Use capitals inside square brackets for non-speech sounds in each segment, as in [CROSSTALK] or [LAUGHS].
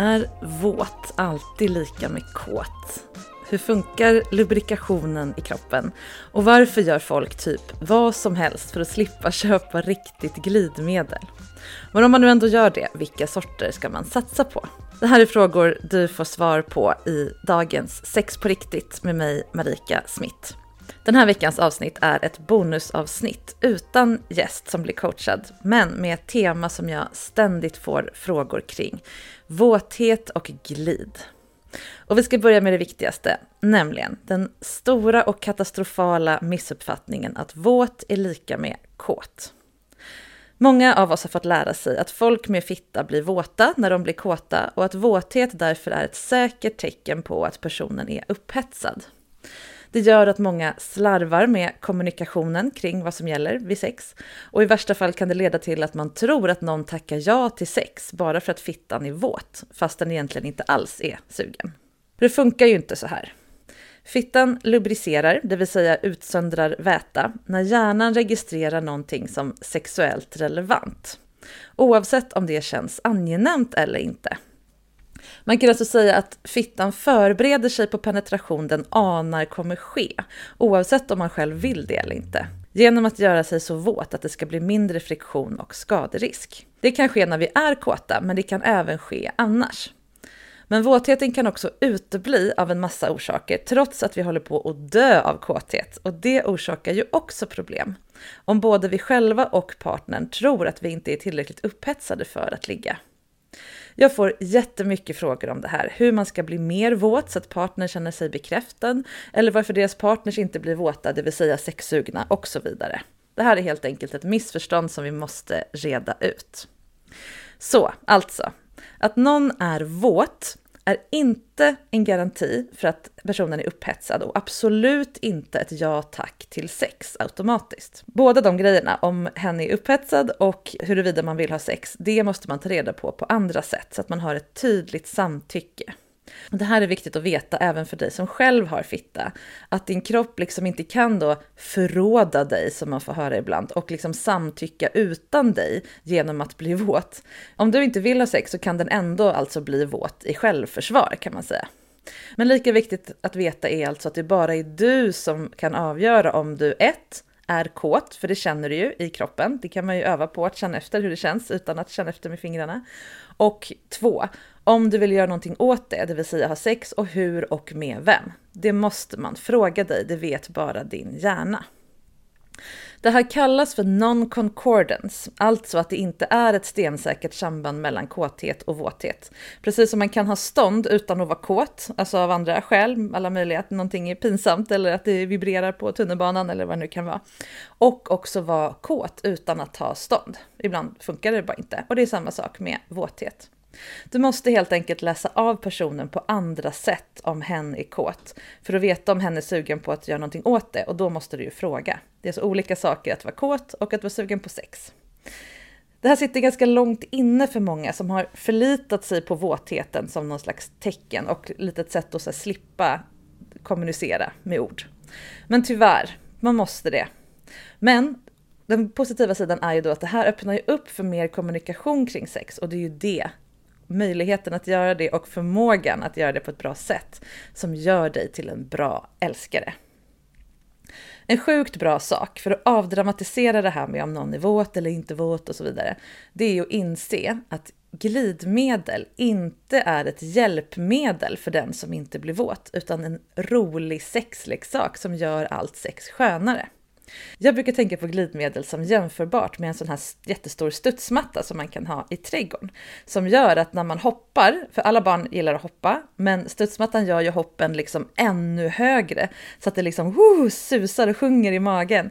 Är våt alltid lika med kåt? Hur funkar lubrikationen i kroppen? Och varför gör folk typ vad som helst för att slippa [LAUGHS] köpa riktigt glidmedel? Men om man nu ändå gör det, vilka sorter ska man satsa på? Det här är frågor du får svar på i dagens Sex på riktigt med mig, Marika Smith. Den här veckans avsnitt är ett bonusavsnitt utan gäst som blir coachad, men med ett tema som jag ständigt får frågor kring. Våthet och glid. Och vi ska börja med det viktigaste, nämligen den stora och katastrofala missuppfattningen att våt är lika med kåt. Många av oss har fått lära sig att folk med fitta blir våta när de blir kåta och att våthet därför är ett säkert tecken på att personen är upphetsad. Det gör att många slarvar med kommunikationen kring vad som gäller vid sex. Och i värsta fall kan det leda till att man tror att någon tackar ja till sex bara för att fittan är våt, fast den egentligen inte alls är sugen. För det funkar ju inte så här. Fittan lubricerar, det vill säga utsöndrar väta, när hjärnan registrerar någonting som sexuellt relevant. Oavsett om det känns angenämt eller inte. Man kan alltså säga att fittan förbereder sig på penetration den anar kommer ske, oavsett om man själv vill det eller inte. Genom att göra sig så våt att det ska bli mindre friktion och skaderisk. Det kan ske när vi är kåta, men det kan även ske annars. Men våtheten kan också utebli av en massa orsaker, trots att vi håller på att dö av kåthet. Och det orsakar ju också problem. Om både vi själva och partnern tror att vi inte är tillräckligt upphetsade för att ligga. Jag får jättemycket frågor om det här. Hur man ska bli mer våt så att partnern känner sig bekräftad. Eller varför deras partners inte blir våta, det vill säga sexsugna och så vidare. Det här är helt enkelt ett missförstånd som vi måste reda ut. Så, alltså. Att någon är våt är inte en garanti för att personen är upphetsad och absolut inte ett ja tack till sex automatiskt. Båda de grejerna, om hen är upphetsad och huruvida man vill ha sex, det måste man ta reda på på andra sätt så att man har ett tydligt samtycke. Det här är viktigt att veta även för dig som själv har fitta. Att din kropp liksom inte kan då förråda dig, som man får höra ibland, och liksom samtycka utan dig genom att bli våt. Om du inte vill ha sex så kan den ändå alltså bli våt i självförsvar kan man säga. Men lika viktigt att veta är alltså att det bara är du som kan avgöra om du 1. är kåt, för det känner du ju i kroppen. Det kan man ju öva på att känna efter hur det känns utan att känna efter med fingrarna. Och två, om du vill göra någonting åt det, det vill säga ha sex och hur och med vem. Det måste man fråga dig, det vet bara din hjärna. Det här kallas för non-concordance, alltså att det inte är ett stensäkert samband mellan kåthet och våthet. Precis som man kan ha stånd utan att vara kåt, alltså av andra skäl, alla möjliga, att någonting är pinsamt eller att det vibrerar på tunnelbanan eller vad det nu kan vara. Och också vara kåt utan att ha stånd. Ibland funkar det bara inte. Och det är samma sak med våthet. Du måste helt enkelt läsa av personen på andra sätt om hen är kåt för att veta om hen är sugen på att göra någonting åt det och då måste du ju fråga. Det är så olika saker att vara kåt och att vara sugen på sex. Det här sitter ganska långt inne för många som har förlitat sig på våtheten som någon slags tecken och litet sätt att slippa kommunicera med ord. Men tyvärr, man måste det. Men den positiva sidan är ju då att det här öppnar ju upp för mer kommunikation kring sex och det är ju det, möjligheten att göra det och förmågan att göra det på ett bra sätt som gör dig till en bra älskare. En sjukt bra sak för att avdramatisera det här med om någon är våt eller inte våt och så vidare, det är att inse att glidmedel inte är ett hjälpmedel för den som inte blir våt, utan en rolig sexleksak som gör allt sex skönare. Jag brukar tänka på glidmedel som jämförbart med en sån här jättestor studsmatta som man kan ha i trädgården. Som gör att när man hoppar, för alla barn gillar att hoppa, men studsmattan gör ju hoppen liksom ännu högre så att det liksom woo, susar och sjunger i magen.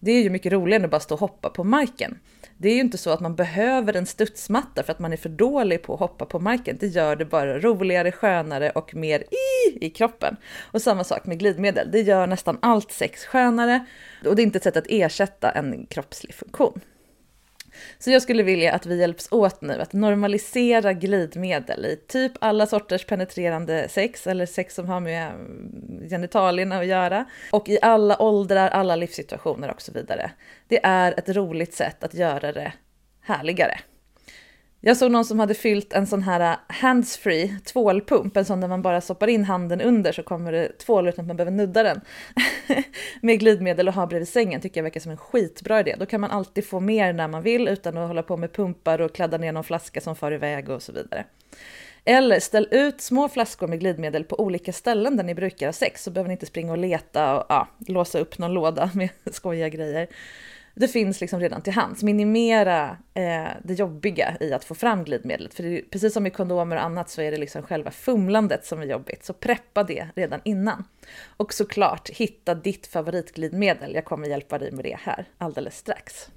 Det är ju mycket roligare än att bara stå och hoppa på marken. Det är ju inte så att man behöver en studsmatta för att man är för dålig på att hoppa på marken. Det gör det bara roligare, skönare och mer i, i kroppen. Och samma sak med glidmedel. Det gör nästan allt sex skönare och det är inte ett sätt att ersätta en kroppslig funktion. Så jag skulle vilja att vi hjälps åt nu att normalisera glidmedel i typ alla sorters penetrerande sex eller sex som har med mm, genitalierna att göra och i alla åldrar, alla livssituationer och så vidare. Det är ett roligt sätt att göra det härligare. Jag såg någon som hade fyllt en sån här äh, handsfree tvålpump, en sån där man bara stoppar in handen under så kommer det tvål utan att man behöver nudda den. [LAUGHS] med glidmedel och ha bredvid sängen tycker jag verkar som en skitbra idé. Då kan man alltid få mer när man vill utan att hålla på med pumpar och kladda ner någon flaska som far iväg och så vidare. Eller ställ ut små flaskor med glidmedel på olika ställen där ni brukar ha sex så behöver ni inte springa och leta och ja, låsa upp någon låda [LAUGHS] med skojiga grejer. Det finns liksom redan till hands. Minimera eh, det jobbiga i att få fram glidmedlet. För det, precis som i kondomer och annat så är det liksom själva fumlandet som är jobbigt. Så preppa det redan innan. Och såklart, hitta ditt favoritglidmedel. Jag kommer hjälpa dig med det här alldeles strax.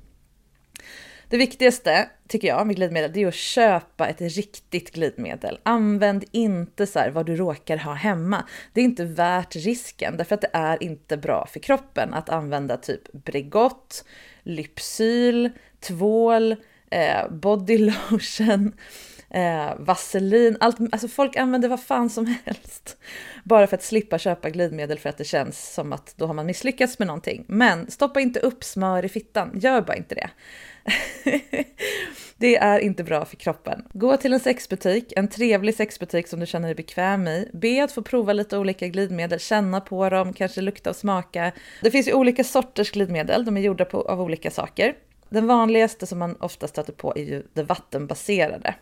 Det viktigaste, tycker jag, med glidmedel, det är att köpa ett riktigt glidmedel. Använd inte så vad du råkar ha hemma. Det är inte värt risken, därför att det är inte bra för kroppen att använda typ Bregott, Lypsyl, tvål, eh, body lotion, eh, vaselin. Allt, alltså folk använder vad fan som helst. Bara för att slippa köpa glidmedel för att det känns som att då har man misslyckats med någonting. Men stoppa inte upp smör i fittan, gör bara inte det. [LAUGHS] det är inte bra för kroppen. Gå till en sexbutik, en trevlig sexbutik som du känner dig bekväm i. Be att få prova lite olika glidmedel, känna på dem, kanske lukta och smaka. Det finns ju olika sorters glidmedel, de är gjorda på, av olika saker. Den vanligaste som man ofta stöter på är ju det vattenbaserade.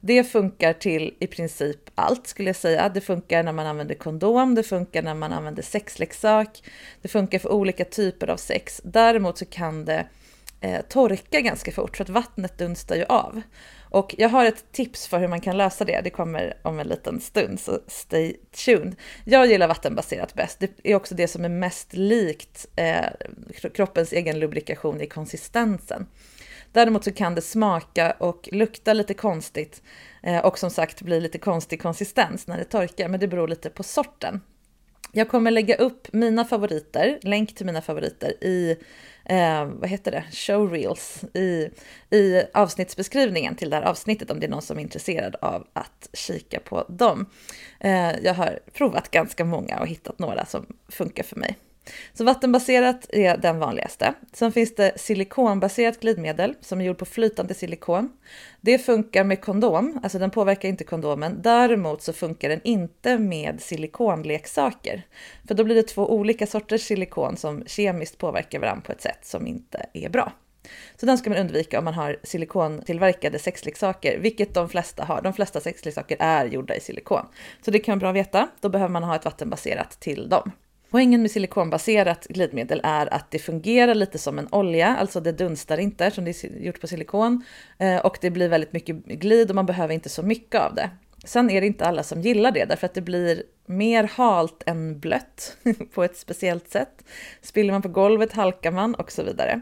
Det funkar till i princip allt skulle jag säga. Det funkar när man använder kondom, det funkar när man använder sexleksak, det funkar för olika typer av sex. Däremot så kan det eh, torka ganska fort för att vattnet dunstar ju av. Och jag har ett tips för hur man kan lösa det. Det kommer om en liten stund, så stay tuned. Jag gillar vattenbaserat bäst. Det är också det som är mest likt eh, kroppens egen lubrikation i konsistensen. Däremot så kan det smaka och lukta lite konstigt eh, och som sagt bli lite konstig konsistens när det torkar, men det beror lite på sorten. Jag kommer lägga upp mina favoriter, länk till mina favoriter i eh, vad heter det, showreels i, i avsnittsbeskrivningen till det här avsnittet om det är någon som är intresserad av att kika på dem. Eh, jag har provat ganska många och hittat några som funkar för mig. Så vattenbaserat är den vanligaste. Sen finns det silikonbaserat glidmedel som är gjort på flytande silikon. Det funkar med kondom, alltså den påverkar inte kondomen. Däremot så funkar den inte med silikonleksaker. För då blir det två olika sorters silikon som kemiskt påverkar varandra på ett sätt som inte är bra. Så den ska man undvika om man har silikontillverkade sexleksaker, vilket de flesta har. De flesta sexleksaker är gjorda i silikon. Så det kan vara bra att veta. Då behöver man ha ett vattenbaserat till dem. Poängen med silikonbaserat glidmedel är att det fungerar lite som en olja, alltså det dunstar inte som det är gjort på silikon eh, och det blir väldigt mycket glid och man behöver inte så mycket av det. Sen är det inte alla som gillar det därför att det blir mer halt än blött [LAUGHS] på ett speciellt sätt. Spiller man på golvet halkar man och så vidare.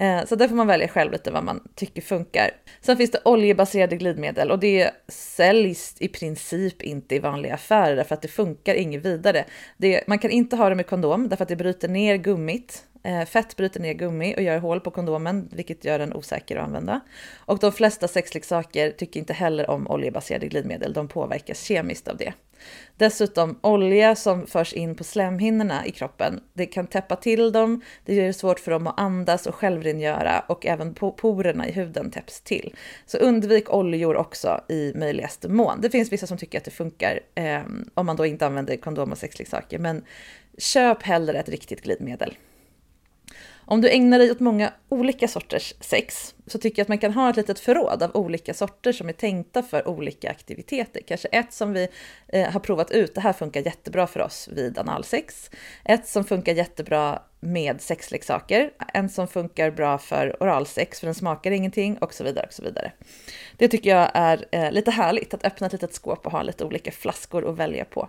Eh, så där får man välja själv lite vad man tycker funkar. Sen finns det oljebaserade glidmedel och det säljs i princip inte i vanliga affärer därför att det funkar inget vidare. Det, man kan inte ha det med kondom därför att det bryter ner gummit Eh, fett bryter ner gummi och gör hål på kondomen, vilket gör den osäker att använda. Och de flesta sexleksaker tycker inte heller om oljebaserade glidmedel, de påverkas kemiskt av det. Dessutom olja som förs in på slemhinnorna i kroppen, det kan täppa till dem, det gör det svårt för dem att andas och självrengöra och även porerna i huden täpps till. Så undvik oljor också i möjligaste mån. Det finns vissa som tycker att det funkar eh, om man då inte använder kondom och sexleksaker, men köp hellre ett riktigt glidmedel. Om du ägnar dig åt många olika sorters sex så tycker jag att man kan ha ett litet förråd av olika sorter som är tänkta för olika aktiviteter. Kanske ett som vi eh, har provat ut, det här funkar jättebra för oss vid analsex. Ett som funkar jättebra med sexleksaker, en som funkar bra för oralsex för den smakar ingenting och så vidare. och så vidare. Det tycker jag är eh, lite härligt att öppna ett litet skåp och ha lite olika flaskor att välja på.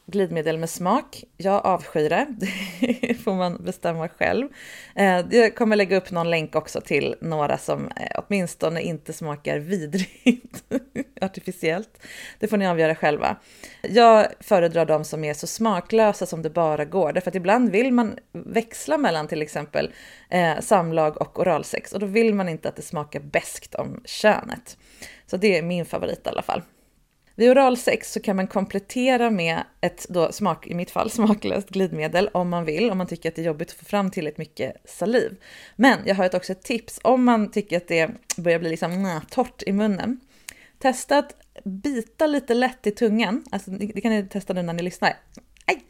glidmedel med smak. Jag avskyr det. Det [LAUGHS] får man bestämma själv. Eh, jag kommer lägga upp någon länk också till några som eh, åtminstone inte smakar vidrigt [LAUGHS] artificiellt. Det får ni avgöra själva. Jag föredrar de som är så smaklösa som det bara går, därför att ibland vill man växla mellan till exempel eh, samlag och oralsex och då vill man inte att det smakar bäst om könet. Så det är min favorit i alla fall. Vid oralsex så kan man komplettera med ett, då smak, i mitt fall, smaklöst glidmedel om man vill, om man tycker att det är jobbigt att få fram tillräckligt mycket saliv. Men jag har också ett tips om man tycker att det börjar bli liksom nä, torrt i munnen. Testa att bita lite lätt i tungan, alltså det kan ni testa nu när ni lyssnar. Aj!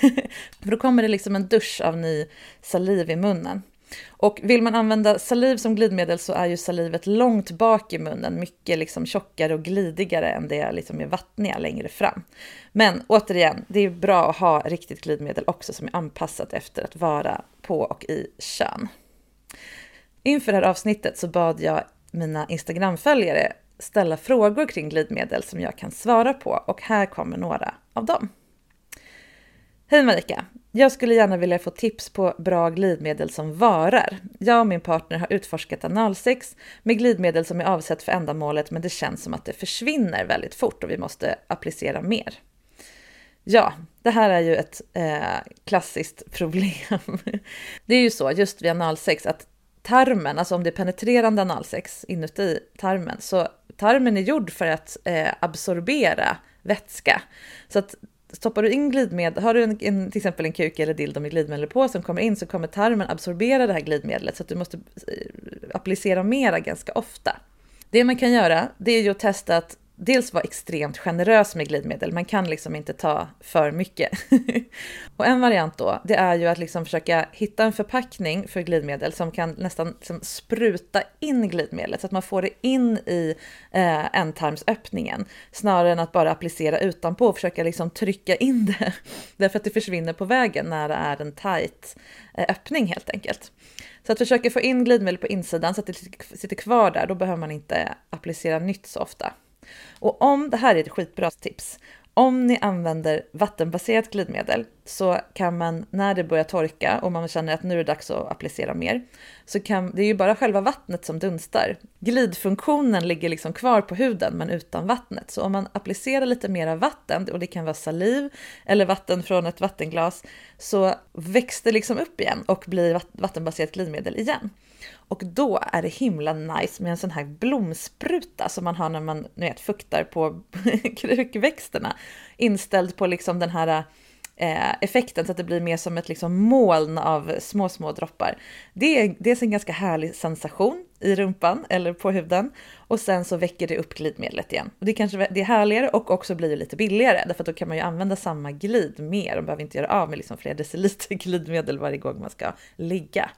[LAUGHS] För då kommer det liksom en dusch av ny saliv i munnen. Och vill man använda saliv som glidmedel så är ju salivet långt bak i munnen, mycket liksom tjockare och glidigare än det liksom är vattniga längre fram. Men återigen, det är bra att ha riktigt glidmedel också som är anpassat efter att vara på och i kön. Inför det här avsnittet så bad jag mina Instagramföljare ställa frågor kring glidmedel som jag kan svara på och här kommer några av dem. Hej Marika! Jag skulle gärna vilja få tips på bra glidmedel som varar. Jag och min partner har utforskat analsex med glidmedel som är avsett för ändamålet men det känns som att det försvinner väldigt fort och vi måste applicera mer. Ja, det här är ju ett eh, klassiskt [LAUGHS] problem. Det är ju så just vid analsex att tarmen, alltså om det är penetrerande analsex inuti tarmen, så tarmen är gjord för att eh, absorbera vätska. Så att stoppar du in glidmedel, har du en, en, till exempel en kuk eller dildo med glidmedel på som kommer in så kommer tarmen absorbera det här glidmedlet så att du måste eh, applicera mera ganska ofta. Det man kan göra, det är ju att testa att dels vara extremt generös med glidmedel. Man kan liksom inte ta för mycket. [LAUGHS] och en variant då, det är ju att liksom försöka hitta en förpackning för glidmedel som kan nästan liksom spruta in glidmedlet så att man får det in i eh, ändtarmsöppningen snarare än att bara applicera utanpå och försöka liksom trycka in det. [LAUGHS] Därför att det försvinner på vägen när det är en tight eh, öppning helt enkelt. Så att försöka få in glidmedel på insidan så att det sitter kvar där, då behöver man inte applicera nytt så ofta. Och om, det här är ett skitbra tips, om ni använder vattenbaserat glidmedel så kan man när det börjar torka och man känner att nu är det dags att applicera mer, så kan det är ju bara själva vattnet som dunstar. Glidfunktionen ligger liksom kvar på huden men utan vattnet. Så om man applicerar lite mera vatten, och det kan vara saliv eller vatten från ett vattenglas, så växer det liksom upp igen och blir vattenbaserat glidmedel igen. Och då är det himla nice med en sån här blomspruta som man har när man nu vet, fuktar på [LAUGHS] krukväxterna. Inställd på liksom den här eh, effekten så att det blir mer som ett liksom moln av små, små droppar. Det är dels en ganska härlig sensation i rumpan eller på huden och sen så väcker det upp glidmedlet igen. Och det, kanske, det är härligare och också blir lite billigare därför att då kan man ju använda samma glid mer och behöver inte göra av med liksom flera deciliter [LAUGHS] glidmedel varje gång man ska ligga.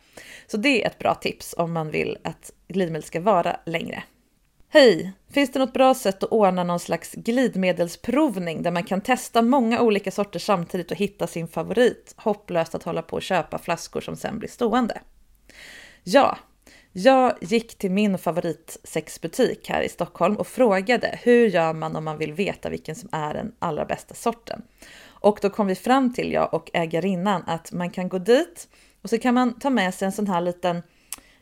Så det är ett bra tips om man vill att glidmedel ska vara längre. Hej! Finns det något bra sätt att ordna någon slags glidmedelsprovning där man kan testa många olika sorter samtidigt och hitta sin favorit? Hopplöst att hålla på och köpa flaskor som sen blir stående. Ja, jag gick till min favoritsexbutik här i Stockholm och frågade hur gör man om man vill veta vilken som är den allra bästa sorten? Och då kom vi fram till, jag och ägarinnan, att man kan gå dit och så kan man ta med sig en sån här liten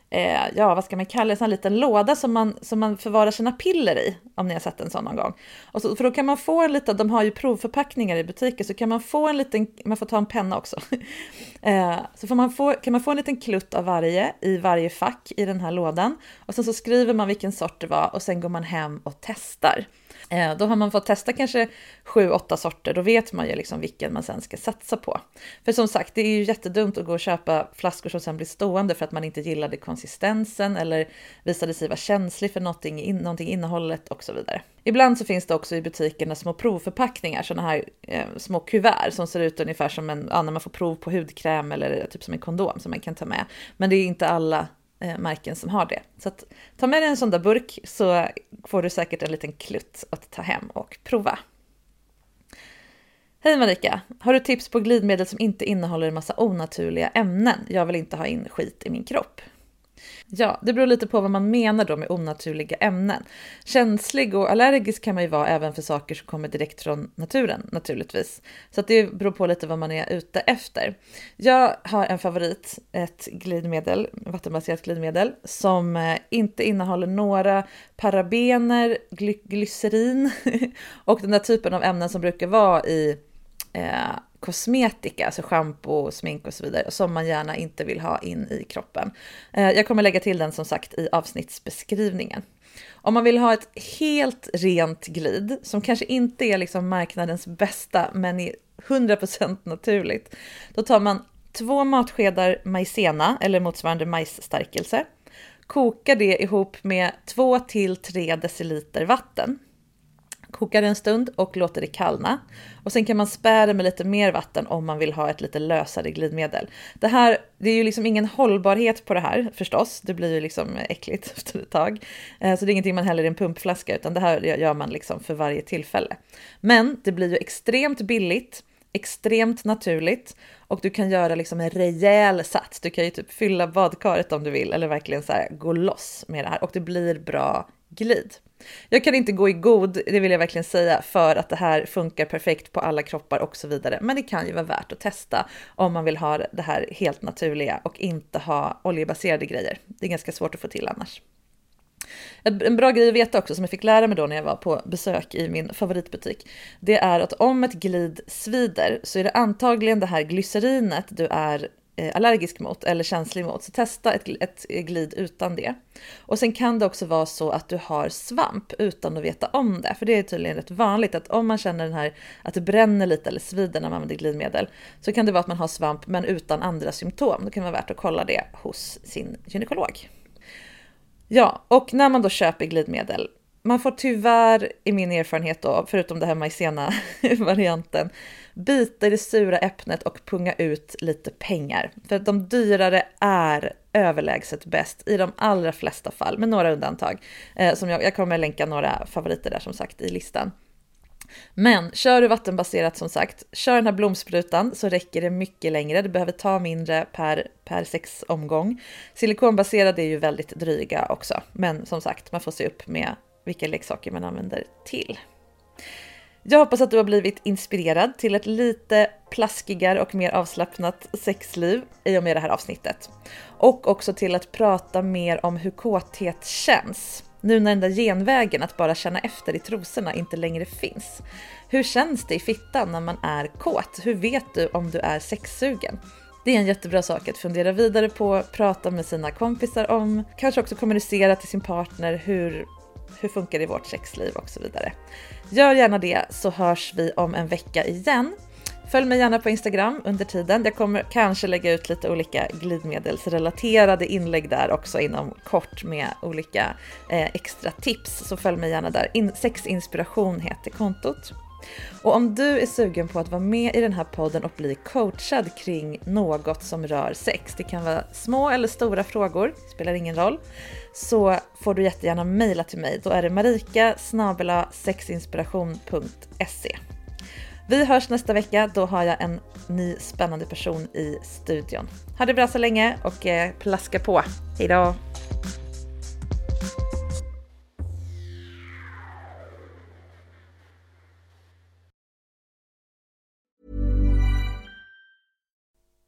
eh, ja, vad ska man kalla det, en sån liten låda som man, som man förvarar sina piller i, om ni har sett en sån någon gång. Och så, för då kan man få en liten, de har ju provförpackningar i butiker, så kan man få en liten, man får ta en penna också, [LAUGHS] eh, så får man få, kan man få en liten klutt av varje i varje fack i den här lådan. Och sen så skriver man vilken sort det var och sen går man hem och testar. Eh, då har man fått testa kanske sju, åtta sorter, då vet man ju liksom vilken man sen ska satsa på. För som sagt, det är ju jättedumt att gå och köpa flaskor som sen blir stående för att man inte gillade konsistensen eller visade sig vara känslig för någonting, någonting innehållet och så vidare. Ibland så finns det också i butikerna små provförpackningar, sådana här eh, små kuvert som ser ut ungefär som en, ja, när man får prov på hudkräm eller typ som en kondom som man kan ta med. Men det är inte alla Eh, märken som har det. Så att, ta med dig en sån där burk så får du säkert en liten klutt att ta hem och prova. Hej Marika! Har du tips på glidmedel som inte innehåller en massa onaturliga ämnen? Jag vill inte ha in skit i min kropp. Ja, det beror lite på vad man menar då med onaturliga ämnen. Känslig och allergisk kan man ju vara även för saker som kommer direkt från naturen naturligtvis. Så att det beror på lite vad man är ute efter. Jag har en favorit, ett glidmedel, vattenbaserat glidmedel som eh, inte innehåller några parabener, gly glycerin [LAUGHS] och den där typen av ämnen som brukar vara i eh, kosmetika, alltså schampo, smink och så vidare, som man gärna inte vill ha in i kroppen. Eh, jag kommer lägga till den som sagt i avsnittsbeskrivningen. Om man vill ha ett helt rent glid, som kanske inte är liksom marknadens bästa, men är 100% naturligt, då tar man två matskedar majsena eller motsvarande majsstärkelse, kokar det ihop med 2 till 3 deciliter vatten koka det en stund och låter det kallna. Och sen kan man spä det med lite mer vatten om man vill ha ett lite lösare glidmedel. Det här, det är ju liksom ingen hållbarhet på det här förstås. Det blir ju liksom äckligt [LAUGHS] efter ett tag. Eh, så det är ingenting man häller i en pumpflaska utan det här gör man liksom för varje tillfälle. Men det blir ju extremt billigt extremt naturligt och du kan göra liksom en rejäl sats. Du kan ju typ fylla badkaret om du vill eller verkligen så här gå loss med det här och det blir bra glid. Jag kan inte gå i god, det vill jag verkligen säga, för att det här funkar perfekt på alla kroppar och så vidare. Men det kan ju vara värt att testa om man vill ha det här helt naturliga och inte ha oljebaserade grejer. Det är ganska svårt att få till annars. En bra grej att veta också som jag fick lära mig då när jag var på besök i min favoritbutik. Det är att om ett glid svider så är det antagligen det här glycerinet du är Eh, allergisk mot eller känslig mot. Så testa ett, ett glid utan det. Och sen kan det också vara så att du har svamp utan att veta om det. För det är tydligen rätt vanligt att om man känner den här att det bränner lite eller svider när man använder glidmedel så kan det vara att man har svamp men utan andra symptom. Då kan det vara värt att kolla det hos sin gynekolog. Ja, och när man då köper glidmedel, man får tyvärr i min erfarenhet då, förutom det här maizena varianten bita i det sura äpplet och punga ut lite pengar. För de dyrare är överlägset bäst i de allra flesta fall, med några undantag. Eh, som jag, jag kommer länka några favoriter där som sagt i listan. Men kör du vattenbaserat som sagt, kör den här blomsprutan så räcker det mycket längre. Det behöver ta mindre per, per sex omgång. Silikonbaserade är ju väldigt dryga också, men som sagt, man får se upp med vilka leksaker man använder till. Jag hoppas att du har blivit inspirerad till ett lite plaskigare och mer avslappnat sexliv i och med det här avsnittet. Och också till att prata mer om hur kåthet känns. Nu när den där genvägen att bara känna efter i trosorna inte längre finns. Hur känns det i fittan när man är kåt? Hur vet du om du är sexsugen? Det är en jättebra sak att fundera vidare på, prata med sina kompisar om, kanske också kommunicera till sin partner hur, hur funkar det i vårt sexliv och så vidare. Gör gärna det så hörs vi om en vecka igen. Följ mig gärna på Instagram under tiden. Jag kommer kanske lägga ut lite olika glidmedelsrelaterade inlägg där också inom kort med olika eh, extra tips. Så följ mig gärna där. In Sexinspiration heter kontot. Och om du är sugen på att vara med i den här podden och bli coachad kring något som rör sex, det kan vara små eller stora frågor, spelar ingen roll, så får du jättegärna mejla till mig. Då är det marika sexinspiration.se. Vi hörs nästa vecka. Då har jag en ny spännande person i studion. Ha det bra så länge och eh, plaska på. Hejdå!